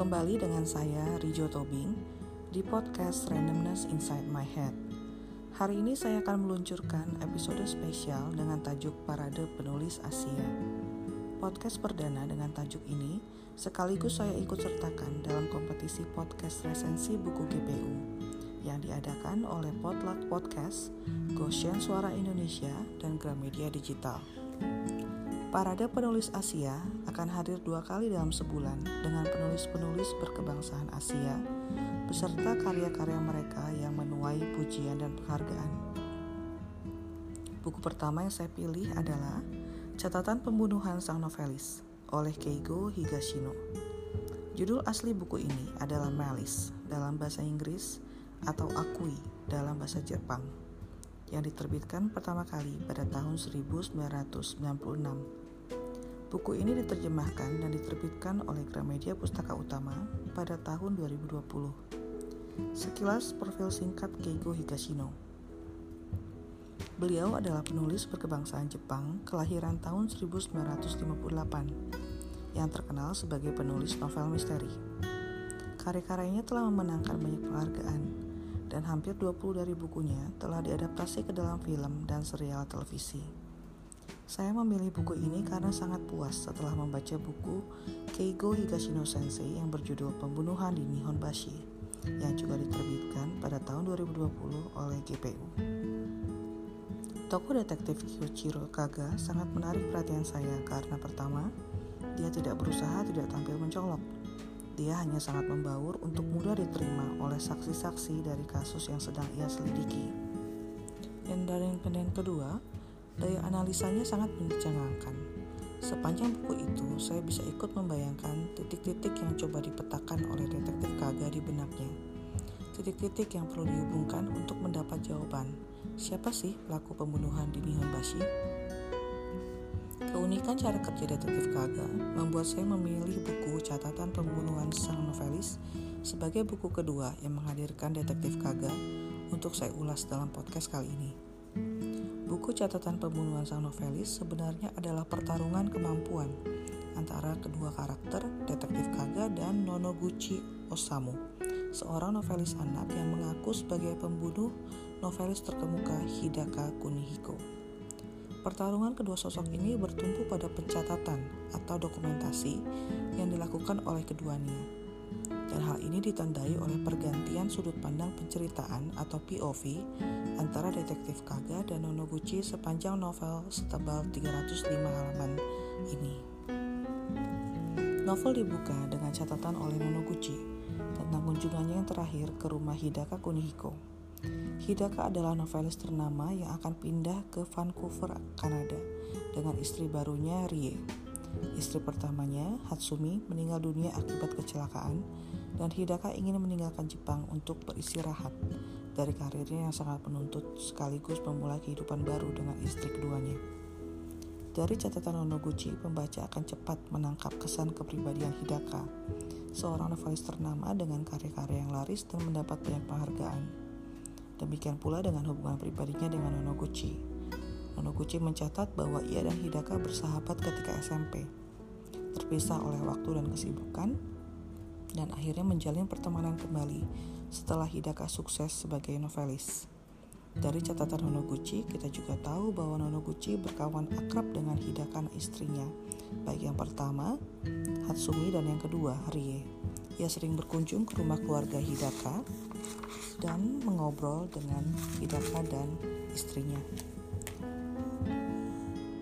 kembali dengan saya Rijo Tobing di podcast Randomness Inside My Head. Hari ini saya akan meluncurkan episode spesial dengan tajuk Parade Penulis Asia. Podcast perdana dengan tajuk ini sekaligus saya ikut sertakan dalam kompetisi podcast resensi buku GPU yang diadakan oleh Potluck Podcast, Goshen Suara Indonesia, dan Gramedia Digital. Parade Penulis Asia akan hadir dua kali dalam sebulan dengan penulis-penulis berkebangsaan Asia beserta karya-karya mereka yang menuai pujian dan penghargaan. Buku pertama yang saya pilih adalah Catatan Pembunuhan Sang Novelis oleh Keigo Higashino. Judul asli buku ini adalah Malice dalam bahasa Inggris atau Akui dalam bahasa Jepang yang diterbitkan pertama kali pada tahun 1996. Buku ini diterjemahkan dan diterbitkan oleh Gramedia Pustaka Utama pada tahun 2020. Sekilas profil singkat Keigo Higashino. Beliau adalah penulis berkebangsaan Jepang kelahiran tahun 1958 yang terkenal sebagai penulis novel misteri. Karya-karyanya telah memenangkan banyak penghargaan dan hampir 20 dari bukunya telah diadaptasi ke dalam film dan serial televisi. Saya memilih buku ini karena sangat puas setelah membaca buku Keigo Higashino Sensei yang berjudul Pembunuhan di Nihonbashi yang juga diterbitkan pada tahun 2020 oleh GPU. Tokoh detektif Kyochiro Kaga sangat menarik perhatian saya karena pertama, dia tidak berusaha tidak tampil mencolok. Dia hanya sangat membaur untuk mudah diterima oleh saksi-saksi dari kasus yang sedang ia selidiki. Dan dari yang kedua, Daya analisanya sangat mencengangkan. Sepanjang buku itu, saya bisa ikut membayangkan titik-titik yang coba dipetakan oleh detektif Kaga di benaknya. Titik-titik yang perlu dihubungkan untuk mendapat jawaban. Siapa sih pelaku pembunuhan di Nihonbashi? Keunikan cara kerja detektif Kaga membuat saya memilih buku catatan pembunuhan sang novelis sebagai buku kedua yang menghadirkan detektif Kaga untuk saya ulas dalam podcast kali ini. Buku catatan pembunuhan sang novelis sebenarnya adalah pertarungan kemampuan antara kedua karakter, detektif Kaga dan Nonoguchi Osamu, seorang novelis anak yang mengaku sebagai pembunuh novelis terkemuka Hidaka Kunihiko. Pertarungan kedua sosok ini bertumpu pada pencatatan atau dokumentasi yang dilakukan oleh keduanya dan hal ini ditandai oleh pergantian sudut pandang penceritaan atau POV antara detektif Kaga dan Nonoguchi sepanjang novel setebal 305 halaman ini. Novel dibuka dengan catatan oleh Nonoguchi tentang kunjungannya yang terakhir ke rumah Hidaka Kunihiko. Hidaka adalah novelis ternama yang akan pindah ke Vancouver, Kanada dengan istri barunya Rie. Istri pertamanya, Hatsumi, meninggal dunia akibat kecelakaan dan Hidaka ingin meninggalkan Jepang untuk beristirahat dari karirnya yang sangat menuntut sekaligus memulai kehidupan baru dengan istri keduanya. Dari catatan Nonoguchi, pembaca akan cepat menangkap kesan kepribadian Hidaka, seorang novelis ternama dengan karya-karya yang laris dan mendapat banyak penghargaan. Demikian pula dengan hubungan pribadinya dengan Nonoguchi. Nonoguchi mencatat bahwa ia dan Hidaka bersahabat ketika SMP, terpisah oleh waktu dan kesibukan, dan akhirnya menjalin pertemanan kembali setelah Hidaka sukses sebagai novelis. Dari catatan Nonoguchi, kita juga tahu bahwa Nonoguchi berkawan akrab dengan Hidaka istrinya, baik yang pertama, Hatsumi, dan yang kedua, Rie. Ia sering berkunjung ke rumah keluarga Hidaka dan mengobrol dengan Hidaka dan istrinya.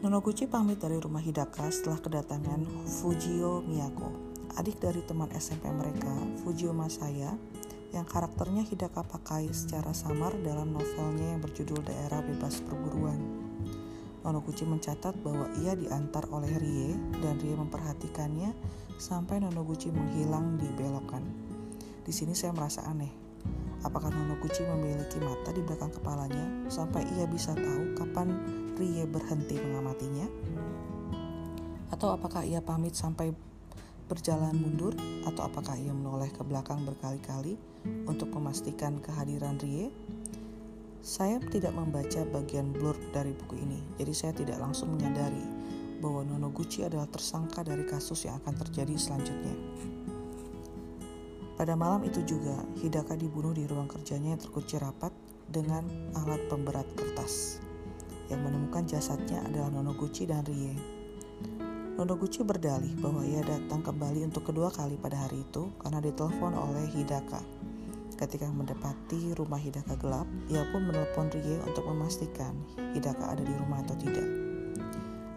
Nonoguchi pamit dari rumah Hidaka setelah kedatangan Fujio Miyako adik dari teman SMP mereka, Fujio Masaya, yang karakternya Hidaka pakai secara samar dalam novelnya yang berjudul Daerah Bebas Perburuan. Nonoguchi mencatat bahwa ia diantar oleh Rie dan Rie memperhatikannya sampai Nonoguchi menghilang di belokan. Di sini saya merasa aneh. Apakah Nonoguchi memiliki mata di belakang kepalanya sampai ia bisa tahu kapan Rie berhenti mengamatinya? Atau apakah ia pamit sampai berjalan mundur atau apakah ia menoleh ke belakang berkali-kali untuk memastikan kehadiran Rie? Saya tidak membaca bagian blur dari buku ini, jadi saya tidak langsung menyadari bahwa Nonoguchi adalah tersangka dari kasus yang akan terjadi selanjutnya. Pada malam itu juga, Hidaka dibunuh di ruang kerjanya yang terkunci rapat dengan alat pemberat kertas. Yang menemukan jasadnya adalah Nonoguchi dan Rie. Nonoguchi berdalih bahwa ia datang kembali untuk kedua kali pada hari itu karena ditelepon oleh Hidaka. Ketika mendapati rumah Hidaka gelap, ia pun menelpon Rie untuk memastikan Hidaka ada di rumah atau tidak.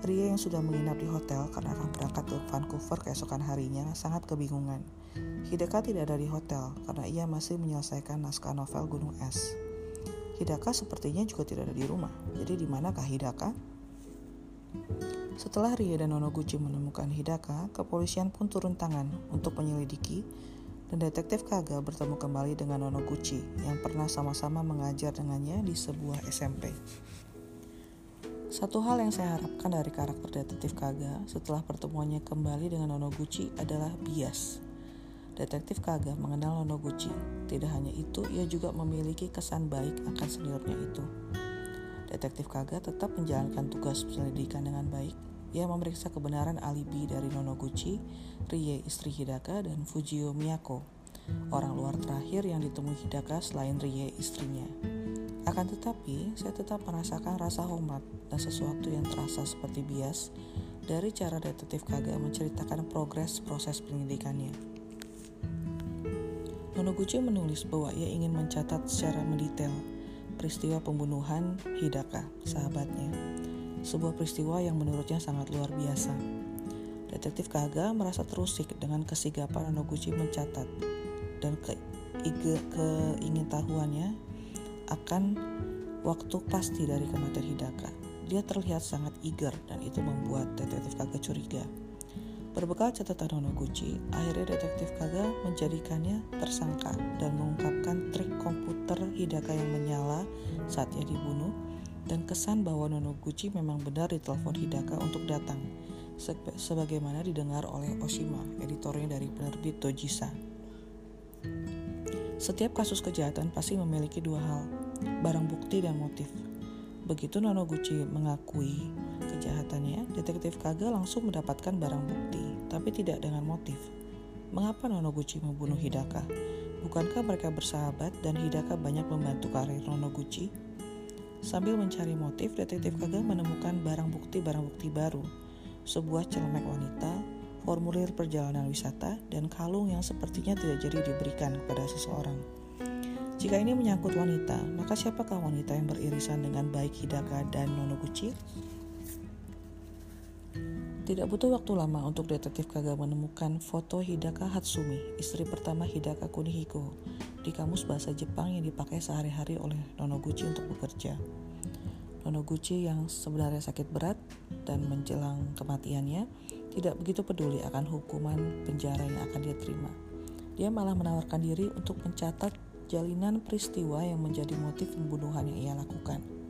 Rie yang sudah menginap di hotel karena akan berangkat ke Vancouver keesokan harinya sangat kebingungan. Hidaka tidak ada di hotel karena ia masih menyelesaikan naskah novel Gunung Es. Hidaka sepertinya juga tidak ada di rumah. Jadi di manakah Hidaka? Setelah Rie dan Nonoguchi menemukan Hidaka, kepolisian pun turun tangan untuk menyelidiki dan detektif Kaga bertemu kembali dengan Nonoguchi yang pernah sama-sama mengajar dengannya di sebuah SMP. Satu hal yang saya harapkan dari karakter detektif Kaga setelah pertemuannya kembali dengan Nonoguchi adalah bias. Detektif Kaga mengenal Nonoguchi. Tidak hanya itu, ia juga memiliki kesan baik akan seniornya itu. Detektif Kaga tetap menjalankan tugas penyelidikan dengan baik. Ia memeriksa kebenaran alibi dari Nonoguchi, Rie istri Hidaka, dan Fujio Miyako, orang luar terakhir yang ditemui Hidaka selain Rie istrinya. Akan tetapi, saya tetap merasakan rasa hormat dan sesuatu yang terasa seperti bias dari cara detektif Kaga menceritakan progres proses penyelidikannya. Nonoguchi menulis bahwa ia ingin mencatat secara mendetail peristiwa pembunuhan Hidaka, sahabatnya. Sebuah peristiwa yang menurutnya sangat luar biasa. Detektif Kaga merasa terusik dengan kesigapan Noguchi mencatat dan ke keingintahuannya akan waktu pasti dari kematian Hidaka. Dia terlihat sangat eager dan itu membuat detektif Kaga curiga. Berbekal catatan Nonoguchi, akhirnya detektif Kaga menjadikannya tersangka dan Hidaka yang menyala saat ia dibunuh dan kesan bahwa Nonoguchi memang benar ditelepon Hidaka untuk datang, sebagaimana didengar oleh Oshima, editornya dari penerbit Dojisa. Setiap kasus kejahatan pasti memiliki dua hal, barang bukti dan motif. Begitu Nonoguchi mengakui kejahatannya, detektif Kaga langsung mendapatkan barang bukti, tapi tidak dengan motif. Mengapa Nonoguchi membunuh Hidaka? Bukankah mereka bersahabat dan Hidaka banyak membantu karir Nonoguchi? Sambil mencari motif, detektif Kaga menemukan barang bukti-barang bukti baru, sebuah celemek wanita, formulir perjalanan wisata, dan kalung yang sepertinya tidak jadi diberikan kepada seseorang. Jika ini menyangkut wanita, maka siapakah wanita yang beririsan dengan baik Hidaka dan Nonoguchi? Tidak butuh waktu lama untuk detektif Kaga menemukan foto Hidaka Hatsumi, istri pertama Hidaka Kunihiko, di kamus bahasa Jepang yang dipakai sehari-hari oleh Nonoguchi untuk bekerja. Nonoguchi yang sebenarnya sakit berat dan menjelang kematiannya tidak begitu peduli akan hukuman penjara yang akan dia terima. Dia malah menawarkan diri untuk mencatat jalinan peristiwa yang menjadi motif pembunuhan yang ia lakukan.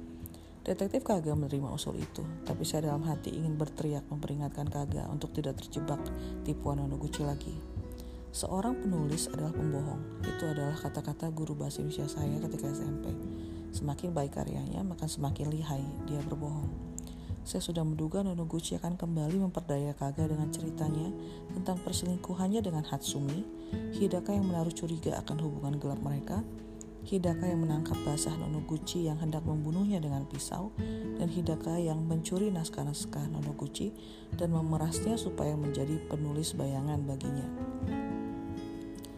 Detektif Kaga menerima usul itu, tapi saya dalam hati ingin berteriak memperingatkan Kaga untuk tidak terjebak tipuan Nonoguchi lagi. Seorang penulis adalah pembohong. Itu adalah kata-kata guru bahasa Indonesia saya ketika SMP. Semakin baik karyanya, maka semakin lihai dia berbohong. Saya sudah menduga Nonoguchi akan kembali memperdaya Kaga dengan ceritanya tentang perselingkuhannya dengan Hatsumi, Hidaka yang menaruh curiga akan hubungan gelap mereka, Hidaka yang menangkap basah Nonoguchi yang hendak membunuhnya dengan pisau, dan Hidaka yang mencuri naskah-naskah Nonoguchi dan memerasnya supaya menjadi penulis bayangan baginya.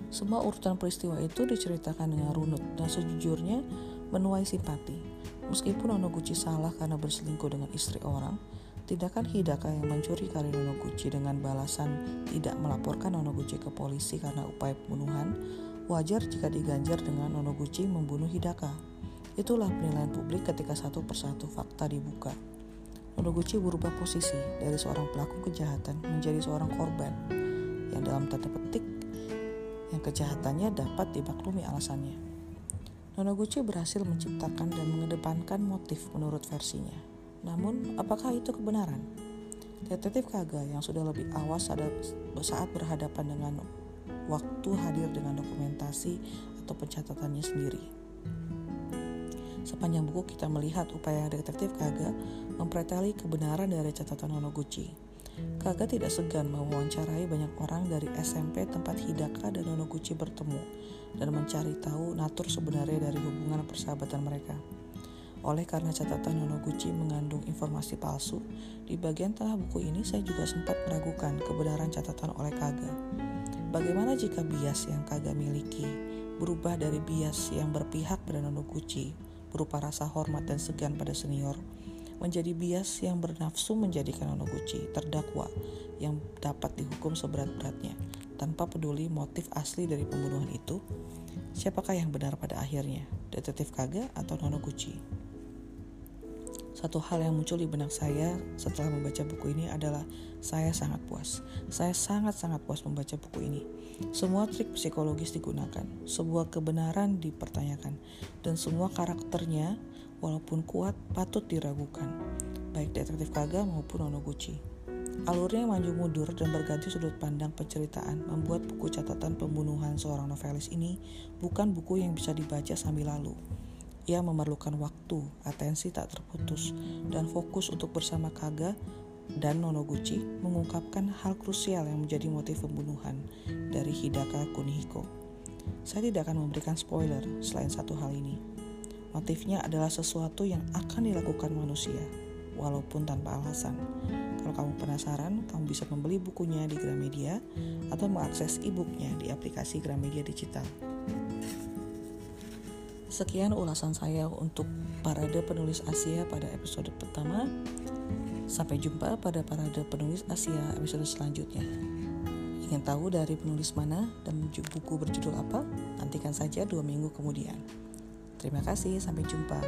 Semua urutan peristiwa itu diceritakan dengan runut dan sejujurnya menuai simpati. Meskipun Nonoguchi salah karena berselingkuh dengan istri orang, tindakan Hidaka yang mencuri karir Nonoguchi dengan balasan tidak melaporkan Nonoguchi ke polisi karena upaya pembunuhan Wajar jika diganjar dengan Nonoguchi membunuh Hidaka. Itulah penilaian publik ketika satu persatu fakta dibuka. Nonoguchi berubah posisi dari seorang pelaku kejahatan menjadi seorang korban yang dalam tanda petik yang kejahatannya dapat dimaklumi alasannya. Nonoguchi berhasil menciptakan dan mengedepankan motif menurut versinya. Namun, apakah itu kebenaran? Detektif Kaga yang sudah lebih awas saat berhadapan dengan waktu hadir dengan dokumentasi atau pencatatannya sendiri. Sepanjang buku kita melihat upaya detektif Kaga mempreteli kebenaran dari catatan Nonoguchi. Kaga tidak segan mewawancarai banyak orang dari SMP tempat Hidaka dan Nonoguchi bertemu dan mencari tahu natur sebenarnya dari hubungan persahabatan mereka. Oleh karena catatan Nonoguchi mengandung informasi palsu, di bagian tengah buku ini saya juga sempat meragukan kebenaran catatan oleh Kaga. Bagaimana jika bias yang Kaga miliki berubah dari bias yang berpihak pada Nonoguchi berupa rasa hormat dan segan pada senior menjadi bias yang bernafsu menjadikan Onoguchi terdakwa yang dapat dihukum seberat-beratnya tanpa peduli motif asli dari pembunuhan itu. Siapakah yang benar pada akhirnya, detektif Kaga atau Nonoguchi? Satu hal yang muncul di benak saya setelah membaca buku ini adalah saya sangat puas. Saya sangat-sangat puas membaca buku ini. Semua trik psikologis digunakan, sebuah kebenaran dipertanyakan, dan semua karakternya walaupun kuat patut diragukan, baik detektif Kaga maupun Onoguchi. Alurnya yang maju mundur dan berganti sudut pandang penceritaan membuat buku catatan pembunuhan seorang novelis ini bukan buku yang bisa dibaca sambil lalu. Ia memerlukan waktu, atensi tak terputus, dan fokus untuk bersama Kaga dan Nonoguchi mengungkapkan hal krusial yang menjadi motif pembunuhan dari Hidaka Kunihiko. Saya tidak akan memberikan spoiler selain satu hal ini. Motifnya adalah sesuatu yang akan dilakukan manusia, walaupun tanpa alasan. Kalau kamu penasaran, kamu bisa membeli bukunya di Gramedia atau mengakses e-booknya di aplikasi Gramedia Digital. Sekian ulasan saya untuk parade penulis Asia pada episode pertama. Sampai jumpa pada parade penulis Asia episode selanjutnya. Ingin tahu dari penulis mana dan buku berjudul apa? Nantikan saja dua minggu kemudian. Terima kasih, sampai jumpa.